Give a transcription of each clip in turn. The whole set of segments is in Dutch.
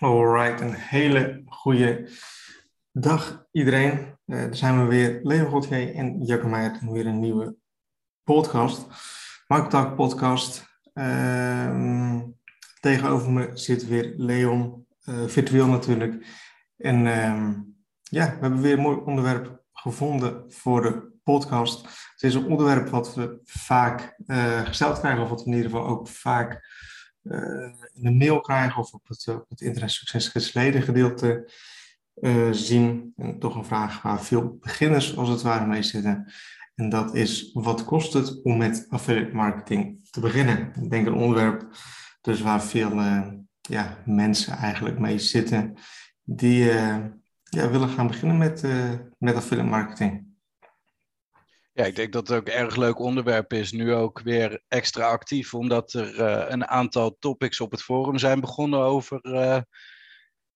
Alright, een hele goede dag iedereen. Uh, daar zijn we weer, Leo Godgee en Jacke Meijer, weer een nieuwe podcast. Marktalk podcast. Uh, tegenover me zit weer Leon, uh, virtueel natuurlijk. En uh, ja, we hebben weer een mooi onderwerp gevonden voor de podcast. Het is een onderwerp wat we vaak eh, gesteld krijgen, of wat we in ieder geval ook vaak in de mail krijgen of op het, op het internet gedeelte uh, zien. En toch een vraag waar veel beginners als het ware mee zitten. En dat is, wat kost het om met affiliate marketing te beginnen? Ik denk een onderwerp dus waar veel uh, ja, mensen eigenlijk mee zitten die ja, willen gaan beginnen met, met affiliate marketing. Ja, ik denk dat het ook een erg leuk onderwerp is. Nu ook weer extra actief, omdat er uh, een aantal topics op het forum zijn begonnen over uh,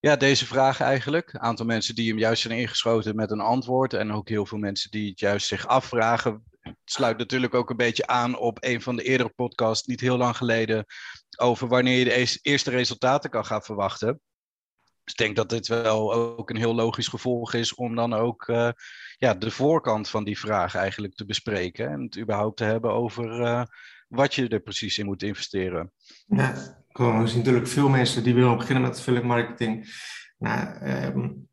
ja, deze vraag eigenlijk. Een aantal mensen die hem juist zijn ingeschoten met een antwoord. En ook heel veel mensen die het juist zich afvragen. Het sluit natuurlijk ook een beetje aan op een van de eerdere podcasts, niet heel lang geleden, over wanneer je de eerste resultaten kan gaan verwachten. Dus ik denk dat dit wel ook een heel logisch gevolg is om dan ook uh, ja, de voorkant van die vraag eigenlijk te bespreken. En het überhaupt te hebben over uh, wat je er precies in moet investeren. Ja. Er zijn natuurlijk veel mensen die willen beginnen met affiliate. Nou, um,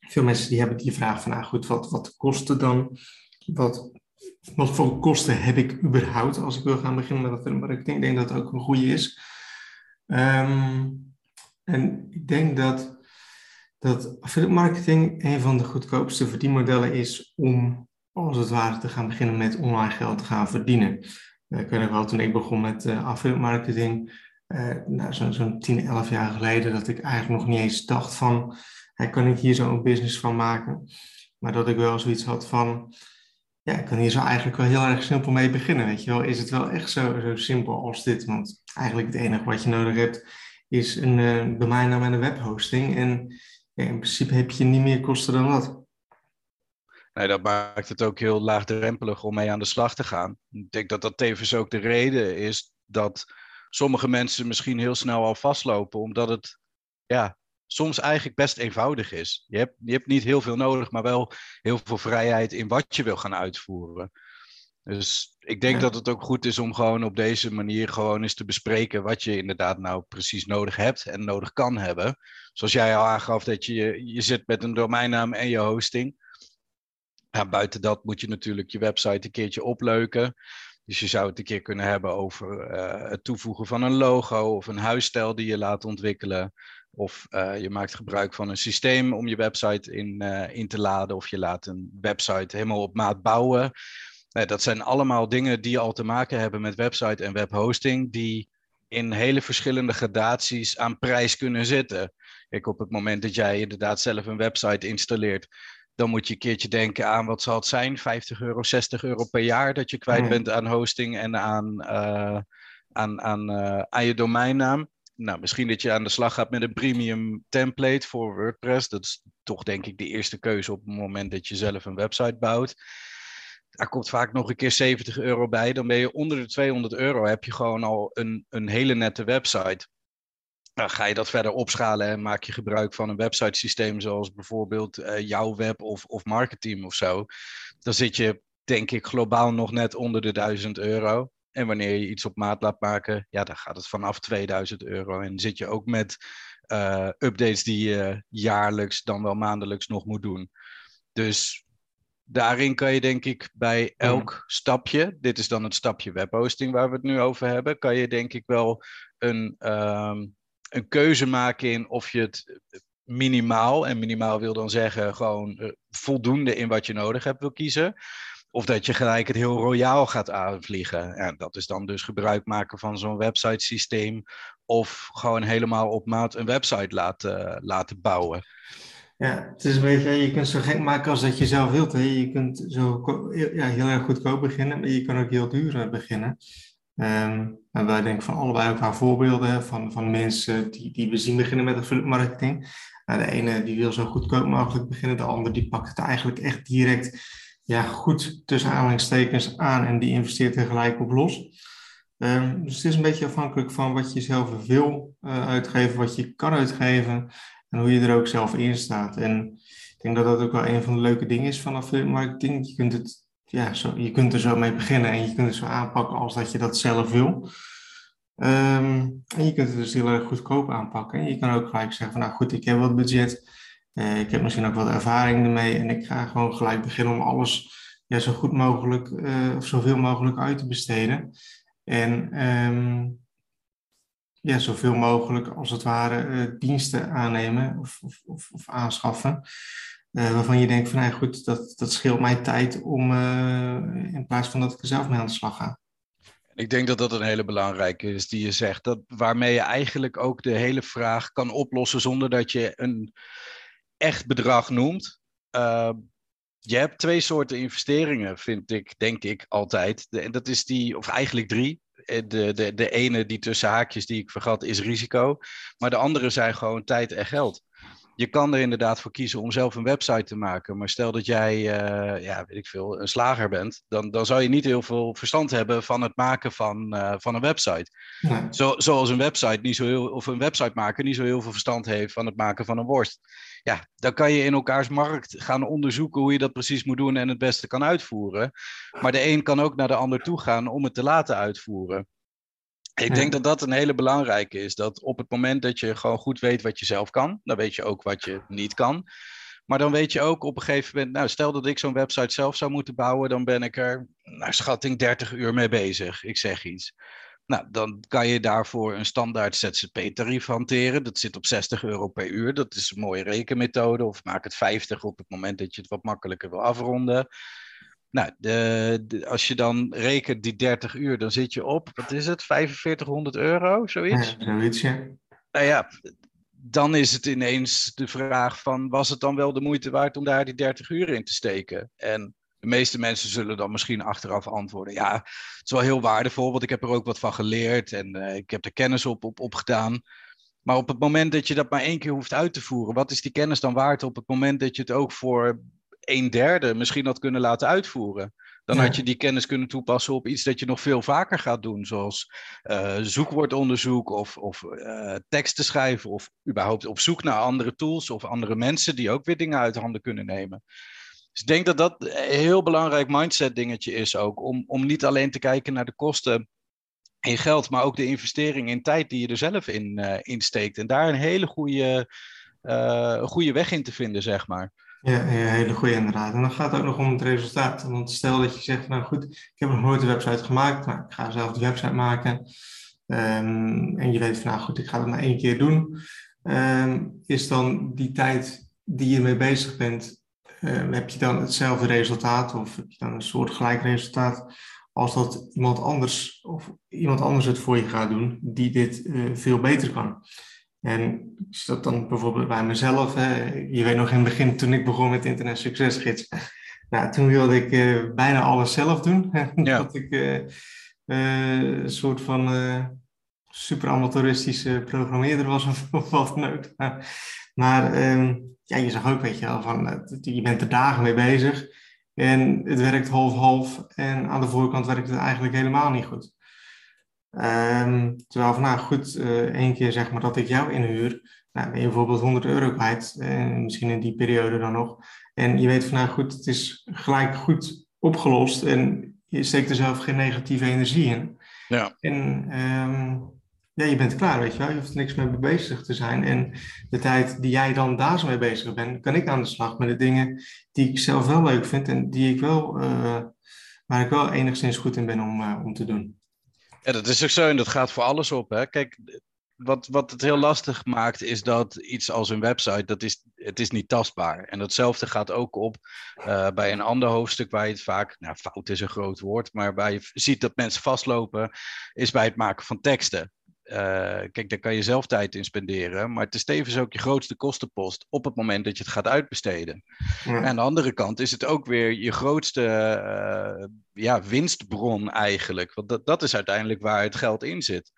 veel mensen die hebben die vraag van, nou goed, wat, wat kost het dan? Wat, wat voor kosten heb ik überhaupt als ik wil gaan beginnen met affiliate marketing? Ik denk dat het ook een goede is. Um, en ik denk dat, dat affiliate marketing een van de goedkoopste verdienmodellen is om als het ware te gaan beginnen met online geld te gaan verdienen. Uh, ik weet wel, toen ik begon met uh, affiliate marketing, uh, nou, zo'n zo 10, 11 jaar geleden, dat ik eigenlijk nog niet eens dacht van, kan ik hier zo'n business van maken? Maar dat ik wel zoiets had van, ja, ik kan hier zo eigenlijk wel heel erg simpel mee beginnen, weet je wel. Is het wel echt zo, zo simpel als dit? Want eigenlijk het enige wat je nodig hebt, is een uh, domeinnaam en een webhosting. En in principe heb je niet meer kosten dan dat. Nee, dat maakt het ook heel laagdrempelig om mee aan de slag te gaan. Ik denk dat dat tevens ook de reden is dat sommige mensen misschien heel snel al vastlopen, omdat het ja, soms eigenlijk best eenvoudig is. Je hebt, je hebt niet heel veel nodig, maar wel heel veel vrijheid in wat je wil gaan uitvoeren. Dus ik denk dat het ook goed is om gewoon op deze manier gewoon eens te bespreken wat je inderdaad nou precies nodig hebt en nodig kan hebben. Zoals jij al aangaf dat je, je zit met een domeinnaam en je hosting. Ja, buiten dat moet je natuurlijk je website een keertje opleuken. Dus je zou het een keer kunnen hebben over uh, het toevoegen van een logo of een huisstijl die je laat ontwikkelen. Of uh, je maakt gebruik van een systeem om je website in, uh, in te laden. Of je laat een website helemaal op maat bouwen. Nee, dat zijn allemaal dingen die al te maken hebben met website en webhosting, die in hele verschillende gradaties aan prijs kunnen zitten. Kijk, op het moment dat jij inderdaad zelf een website installeert, dan moet je een keertje denken aan wat zal het zijn, 50 euro, 60 euro per jaar dat je kwijt hmm. bent aan hosting en aan, uh, aan, aan, uh, aan je domeinnaam. Nou, misschien dat je aan de slag gaat met een premium template voor WordPress. Dat is toch denk ik de eerste keuze op het moment dat je zelf een website bouwt daar komt vaak nog een keer 70 euro bij. Dan ben je onder de 200 euro, heb je gewoon al een, een hele nette website. Dan ga je dat verder opschalen en maak je gebruik van een website systeem zoals bijvoorbeeld uh, jouw web of, of marketing of zo. Dan zit je, denk ik, globaal nog net onder de 1000 euro. En wanneer je iets op maat laat maken, ja, dan gaat het vanaf 2000 euro. En zit je ook met uh, updates die je jaarlijks, dan wel maandelijks nog moet doen. Dus daarin kan je denk ik bij elk stapje, dit is dan het stapje webhosting waar we het nu over hebben, kan je denk ik wel een, um, een keuze maken in of je het minimaal, en minimaal wil dan zeggen gewoon uh, voldoende in wat je nodig hebt wil kiezen. Of dat je gelijk het heel royaal gaat aanvliegen. En dat is dan dus gebruik maken van zo'n website systeem. Of gewoon helemaal op maat een website laten, laten bouwen. Ja, het is een beetje, je kunt zo gek maken als dat je zelf wilt. Hè. Je kunt zo ja, heel erg goedkoop beginnen, maar je kan ook heel duur eh, beginnen. Um, en wij denken van allebei ook aan voorbeelden van, van mensen die, die we zien beginnen met affiliate marketing. Nou, de ene die wil zo goedkoop mogelijk beginnen, de ander die pakt het eigenlijk echt direct ja, goed tussen aanhalingstekens aan en die investeert er gelijk op los. Um, dus het is een beetje afhankelijk van wat je zelf wil uh, uitgeven, wat je kan uitgeven en hoe je er ook zelf in staat. En ik denk dat dat ook wel een van de leuke dingen is van affiliate marketing. Je kunt, het, ja, zo, je kunt er zo mee beginnen en je kunt het zo aanpakken als dat je dat zelf wil. Um, en je kunt het dus heel erg goedkoop aanpakken. En je kan ook gelijk zeggen van nou goed, ik heb wat budget. Uh, ik heb misschien ook wat ervaring ermee en ik ga gewoon gelijk beginnen om alles ja, zo goed mogelijk uh, of zoveel mogelijk uit te besteden. En um, ja, zoveel mogelijk als het ware uh, diensten aannemen of, of, of, of aanschaffen. Uh, waarvan je denkt van nou goed, dat, dat scheelt mij tijd om in plaats van dat ik er zelf mee aan de slag ga. Ik denk dat dat een hele belangrijke is die je zegt. Dat, waarmee je eigenlijk ook de hele vraag kan oplossen zonder dat je een echt bedrag noemt. Je hebt twee soorten investeringen, vind ik, denk ik altijd. En dat is die, of eigenlijk drie. Eh, de, de, de ene, die tussen haakjes die ik vergat, is risico. Maar de andere zijn gewoon tijd en geld je kan er inderdaad voor kiezen om zelf een website te maken. Maar stel dat jij, uh, ja, weet ik veel, een slager bent, dan, dan zou je niet heel veel verstand hebben van het maken van, uh, van een website. Zo, zoals een website niet zo heel, of een website maken niet zo heel veel verstand heeft van het maken van een worst. Ja, dan kan je in elkaars markt gaan onderzoeken hoe je dat precies moet doen en het beste kan uitvoeren. Maar de een kan ook naar de ander toe gaan om het te laten uitvoeren. Ik denk dat dat een hele belangrijke is. Dat op het moment dat je gewoon goed weet wat je zelf kan, dan weet je ook wat je niet kan. Maar dan weet je ook op een gegeven moment, nou stel dat ik zo'n website zelf zou moeten bouwen, dan ben ik er naar schatting 30 uur mee bezig. Ik zeg iets. Nou, dan kan je daarvoor een standaard ZZP-tarief hanteren. Dat zit op 60 euro per uur. Dat is een mooie rekenmethode. Of maak het 50 op het moment dat je het wat makkelijker wil afronden. Nou, de, als je dan rekent die 30 uur, dan zit je op, wat is het, 4500 euro, zoiets? Ja, zoiets, ja. Nou ja, dan is het ineens de vraag van, was het dan wel de moeite waard om daar die 30 uur in te steken? En de meeste mensen zullen dan misschien achteraf antwoorden, ja, het is wel heel waardevol, want ik heb er ook wat van geleerd en uh, ik heb er kennis op, op opgedaan. Maar op het moment dat je dat maar één keer hoeft uit te voeren, wat is die kennis dan waard op het moment dat je het ook voor een derde misschien had kunnen laten uitvoeren. Dan had je die kennis kunnen toepassen op iets dat je nog veel vaker gaat doen, zoals uh, zoekwoordonderzoek of, of uh, teksten schrijven of überhaupt op zoek naar andere tools of andere mensen die ook weer dingen uit handen kunnen nemen. Dus ik denk dat dat een heel belangrijk mindset dingetje is ook, om, om niet alleen te kijken naar de kosten in geld, maar ook de investering in tijd die je er zelf in, uh, in steekt. En daar een hele goede, goede weg in te vinden, zeg maar. Ja, ja, hele goede inderdaad. En dan gaat het ook nog om het resultaat. Want stel dat je zegt, nou goed, ik heb nog nooit een website gemaakt, maar ik ga zelf de website maken. Um, en je weet van, nou goed, ik ga het maar één keer doen. Um, is dan die tijd die je mee bezig bent, um, heb je dan hetzelfde resultaat of heb je dan een soort gelijk resultaat als dat iemand anders of iemand anders het voor je gaat doen die dit uh, veel beter kan? En is dat dan bijvoorbeeld bij mezelf? Hè? Je weet nog in het begin, toen ik begon met Internet Succesgids, nou, toen wilde ik uh, bijna alles zelf doen. Ja. dat ik uh, uh, een soort van super amateuristische programmeerder was of wat dan ook. Maar um, ja, je zag ook, weet je wel, van, je bent er dagen mee bezig. En het werkt half-half. En aan de voorkant werkt het eigenlijk helemaal niet goed. Um, terwijl van nou goed, uh, één keer zeg maar dat ik jou inhuur, nou, ben je bijvoorbeeld 100 euro kwijt, uh, misschien in die periode dan nog. En je weet van nou goed, het is gelijk goed opgelost en je steekt er zelf geen negatieve energie in. Ja. En um, ja, je bent klaar, weet je wel. Je hoeft er niks mee bezig te zijn. En de tijd die jij dan daar zo mee bezig bent, kan ik aan de slag met de dingen die ik zelf wel leuk vind en die ik wel, uh, waar ik wel enigszins goed in ben om, om te doen. Ja, dat is ook zo en dat gaat voor alles op. Hè? Kijk, wat, wat het heel lastig maakt, is dat iets als een website, dat is, het is niet tastbaar. En datzelfde gaat ook op uh, bij een ander hoofdstuk waar je het vaak, nou fout is een groot woord, maar waar je ziet dat mensen vastlopen, is bij het maken van teksten. Uh, kijk, daar kan je zelf tijd in spenderen, maar het is tevens ook je grootste kostenpost op het moment dat je het gaat uitbesteden. Ja. En aan de andere kant is het ook weer je grootste uh, ja, winstbron eigenlijk, want dat, dat is uiteindelijk waar het geld in zit.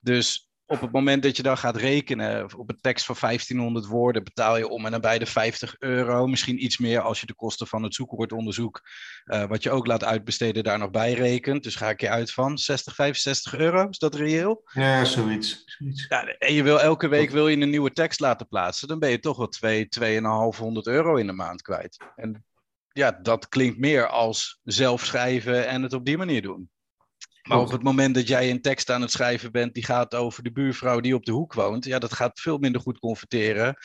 Dus op het moment dat je dan gaat rekenen op een tekst van 1500 woorden, betaal je om en nabij de 50 euro. Misschien iets meer als je de kosten van het zoekwoordonderzoek, uh, wat je ook laat uitbesteden, daar nog bij rekent. Dus ga ik je uit van 60, 65 euro. Is dat reëel? Ja, zoiets. zoiets. Ja, en je wil elke week wil je een nieuwe tekst laten plaatsen, dan ben je toch wel 2, 2,500 euro in de maand kwijt. En ja, dat klinkt meer als zelf schrijven en het op die manier doen. Maar op het moment dat jij een tekst aan het schrijven bent die gaat over de buurvrouw die op de hoek woont, ja, dat gaat veel minder goed converteren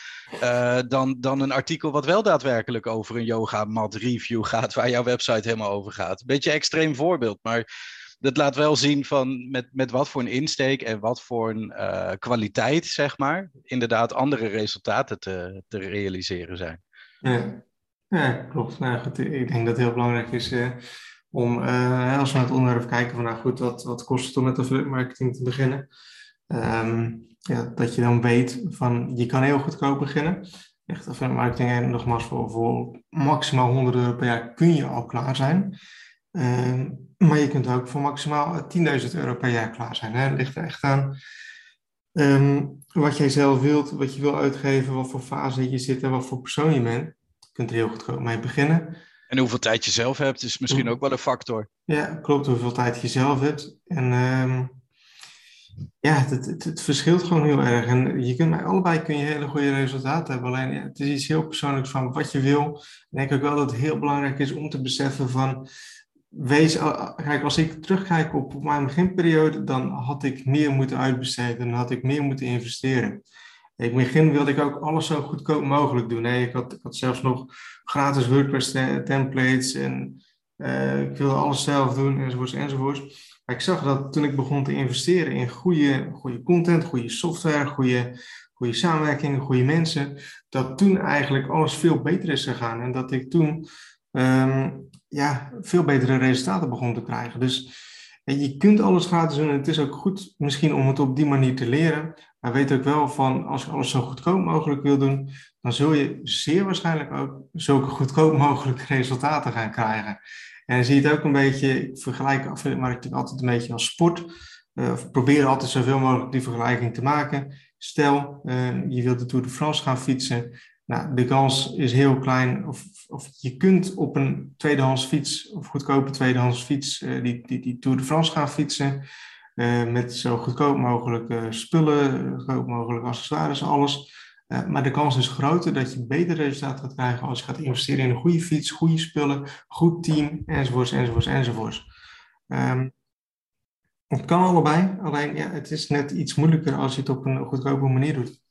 uh, dan, dan een artikel wat wel daadwerkelijk over een yoga mat review gaat, waar jouw website helemaal over gaat. Beetje extreem voorbeeld, maar dat laat wel zien van met, met wat voor een insteek en wat voor een uh, kwaliteit, zeg maar, inderdaad andere resultaten te, te realiseren zijn. Ja, ja klopt. Nou goed, ik denk dat het heel belangrijk is. Uh om, uh, als we naar het onderwerp kijken van, nou goed, wat, wat kost het om met affiliate marketing te beginnen? Um, ja, dat je dan weet van, je kan heel goedkoop beginnen. Echt affiliate marketing, en nogmaals, voor, voor maximaal 100 euro per jaar kun je al klaar zijn. Um, maar je kunt ook voor maximaal 10.000 euro per jaar klaar zijn. Hè? Dat ligt er echt aan um, wat jij zelf wilt, wat je wil uitgeven, wat voor fase je zit en wat voor persoon je bent. Je kunt er heel goedkoop mee beginnen. En hoeveel tijd je zelf hebt, is misschien ook wel een factor. Ja, klopt. Hoeveel tijd je zelf hebt. En um, ja, het, het, het, verschilt gewoon heel erg. En je kunt bij allebei kun je hele goede resultaten hebben. Alleen ja, het is iets heel persoonlijks van wat je wil. Ik denk ook wel dat het heel belangrijk is om te beseffen van... Wees, kijk, als ik terugkijk op, op mijn beginperiode, dan had ik meer moeten uitbesteden. Dan had ik meer moeten investeren. In het begin wilde ik ook alles zo goedkoop mogelijk doen. Nee, ik, had, ik had zelfs nog gratis WordPress templates en uh, ik wilde alles zelf doen enzovoorts enzovoorts. Maar ik zag dat toen ik begon te investeren in goede, goede content, goede software, goede, goede samenwerking, goede mensen, dat toen eigenlijk alles veel beter is gegaan. En dat ik toen um, ja, veel betere resultaten begon te krijgen. Dus je kunt alles gratis doen en het is ook goed misschien om het op die manier te leren. Maar weet ook wel van, als je alles zo goedkoop mogelijk wil doen, dan zul je zeer waarschijnlijk ook zulke goedkoop mogelijke resultaten gaan krijgen. En zie je het ook een beetje, ik vergelijk affiliate altijd een beetje als sport. Uh, probeer altijd zoveel mogelijk die vergelijking te maken. Stel, uh, je wilt de Tour de France gaan fietsen. Nou, de kans is heel klein, of, of je kunt op een tweedehands fiets, of goedkope tweedehands fiets, uh, die, die, die Tour de France gaan fietsen. Uh, met zo goedkoop mogelijk uh, spullen, goedkoop mogelijk accessoires, alles. Maar de kans is groter dat je beter resultaat gaat krijgen als je gaat investeren in een goede fiets, goede spullen, goed team, enzovoorts, enzovoorts, enzovoorts. Um, het kan allebei, alleen ja, het is net iets moeilijker als je het op een goedkope manier doet.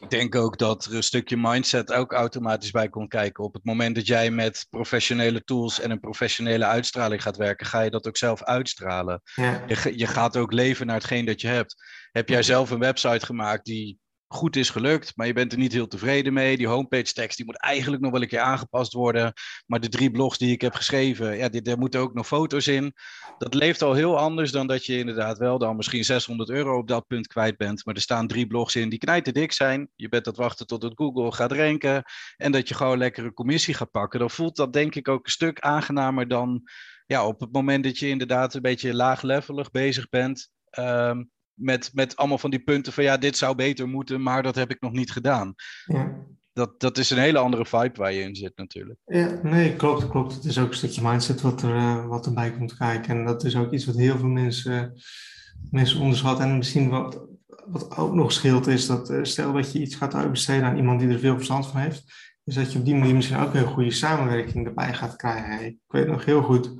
Ik denk ook dat er een stukje mindset ook automatisch bij komt kijken. Op het moment dat jij met professionele tools en een professionele uitstraling gaat werken, ga je dat ook zelf uitstralen. Ja. Je, je gaat ook leven naar hetgeen dat je hebt. Heb jij zelf een website gemaakt die goed is gelukt, maar je bent er niet heel tevreden mee. Die homepage tekst die moet eigenlijk nog wel een keer aangepast worden. Maar de drie blogs die ik heb geschreven, ja, daar moeten ook nog foto's in. Dat leeft al heel anders dan dat je inderdaad wel dan misschien 600 euro op dat punt kwijt bent. Maar er staan drie blogs in die knijten dik zijn. Je bent dat wachten tot het Google gaat ranken. En dat je gewoon lekker een commissie gaat pakken. Dan voelt dat denk ik ook een stuk aangenamer dan ja, op het moment dat je inderdaad een beetje laaglevelig bezig bent. Um, met, met allemaal van die punten van ja, dit zou beter moeten, maar dat heb ik nog niet gedaan. Ja. Dat, dat is een hele andere vibe waar je in zit natuurlijk. Ja, nee, klopt, klopt. Het is ook een stukje mindset wat, er, uh, wat erbij komt kijken. En dat is ook iets wat heel veel mensen, mensen onderschatten. En misschien wat, wat ook nog scheelt is dat uh, stel dat je iets gaat uitbesteden aan iemand die er veel verstand van heeft, is dat je op die manier misschien ook een goede samenwerking erbij gaat krijgen. Ik weet nog heel goed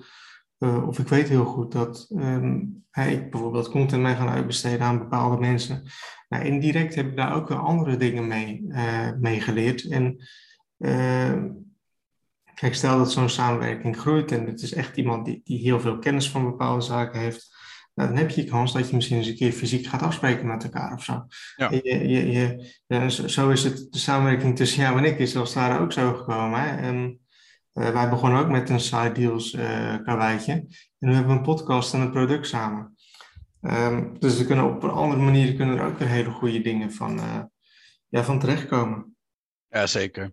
uh, of ik weet heel goed dat um, ik bijvoorbeeld content mee gaan uitbesteden aan bepaalde mensen. Nou, indirect heb ik daar ook wel andere dingen mee, uh, mee geleerd. En uh, kijk, stel dat zo'n samenwerking groeit en het is echt iemand die, die heel veel kennis van bepaalde zaken heeft. Nou, dan heb je kans dat je misschien eens een keer fysiek gaat afspreken met elkaar of zo. Ja. Je, je, je, ja, zo is het, de samenwerking tussen jou en ik is zelfs daar ook zo gekomen. Hè? En, uh, wij begonnen ook met een side deals uh, karweitje. En nu hebben we een podcast en een product samen. Um, dus we kunnen op een andere manier kunnen er ook weer hele goede dingen van, uh, ja, van terechtkomen. Ja, zeker.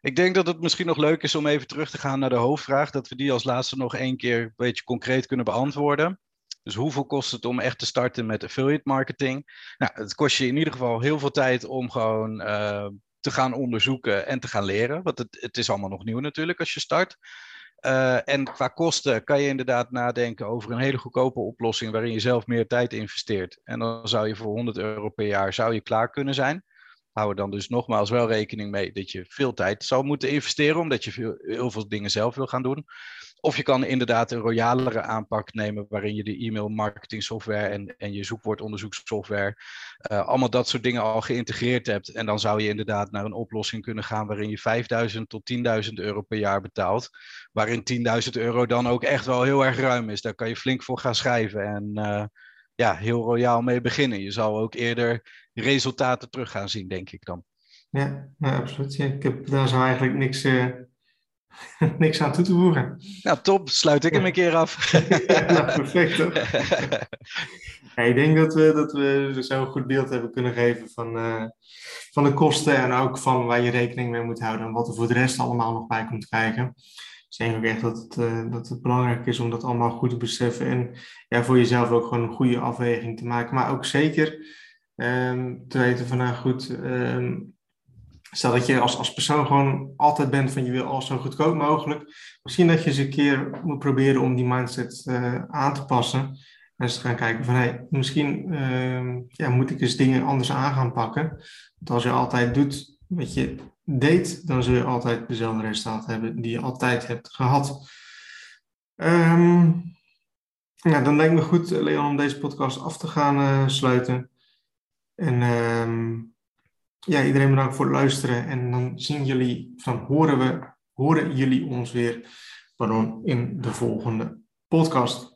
Ik denk dat het misschien nog leuk is om even terug te gaan naar de hoofdvraag. Dat we die als laatste nog één keer een beetje concreet kunnen beantwoorden. Dus hoeveel kost het om echt te starten met affiliate marketing? Nou, het kost je in ieder geval heel veel tijd om gewoon te gaan onderzoeken en te gaan leren. Want het, het is allemaal nog nieuw natuurlijk als je start. Uh, en qua kosten kan je inderdaad nadenken over een hele goedkope oplossing waarin je zelf meer tijd investeert. En dan zou je voor 100 euro per jaar zou je klaar kunnen zijn hou er dan dus nogmaals wel rekening mee dat je veel tijd zou moeten investeren, omdat je veel, heel veel dingen zelf wil gaan doen. Of je kan inderdaad een royalere aanpak nemen, waarin je de e-mail marketing software en, en je zoekwoordonderzoekssoftware, uh, allemaal dat soort dingen al geïntegreerd hebt. En dan zou je inderdaad naar een oplossing kunnen gaan waarin je 5.000 tot 10.000 euro per jaar betaalt. Waarin 10.000 euro dan ook echt wel heel erg ruim is. Daar kan je flink voor gaan schrijven. En uh, ja, heel royaal mee beginnen. Je zal ook eerder resultaten terug gaan zien, denk ik dan. Ja, nou, absoluut. Ja, ik heb daar zo eigenlijk niks, uh, niks aan toe te voegen. Nou, top. Sluit ik hem een keer af. ja, nou, perfect. ik denk dat we, dat we zo'n goed beeld hebben kunnen geven van, uh, van de kosten en ook van waar je rekening mee moet houden en wat er voor de rest allemaal nog bij komt kijken ik denk ook echt dat het, uh, dat het belangrijk is om dat allemaal goed te beseffen. En ja, voor jezelf ook gewoon een goede afweging te maken. Maar ook zeker um, te weten van, nou goed, um, stel dat je als, als persoon gewoon altijd bent van je wil alles zo goedkoop mogelijk. Misschien dat je eens een keer moet proberen om die mindset uh, aan te passen. En eens gaan kijken van, hey, misschien uh, ja, moet ik eens dingen anders aan gaan pakken. Want als je altijd doet wat je deed, dan zul je altijd dezelfde resultaten hebben die je altijd hebt gehad. Um, nou, dan lijkt me goed, Leon, om deze podcast af te gaan uh, sluiten. En um, ja, iedereen bedankt voor het luisteren. En dan zien jullie, van horen we, horen jullie ons weer pardon, in de volgende podcast.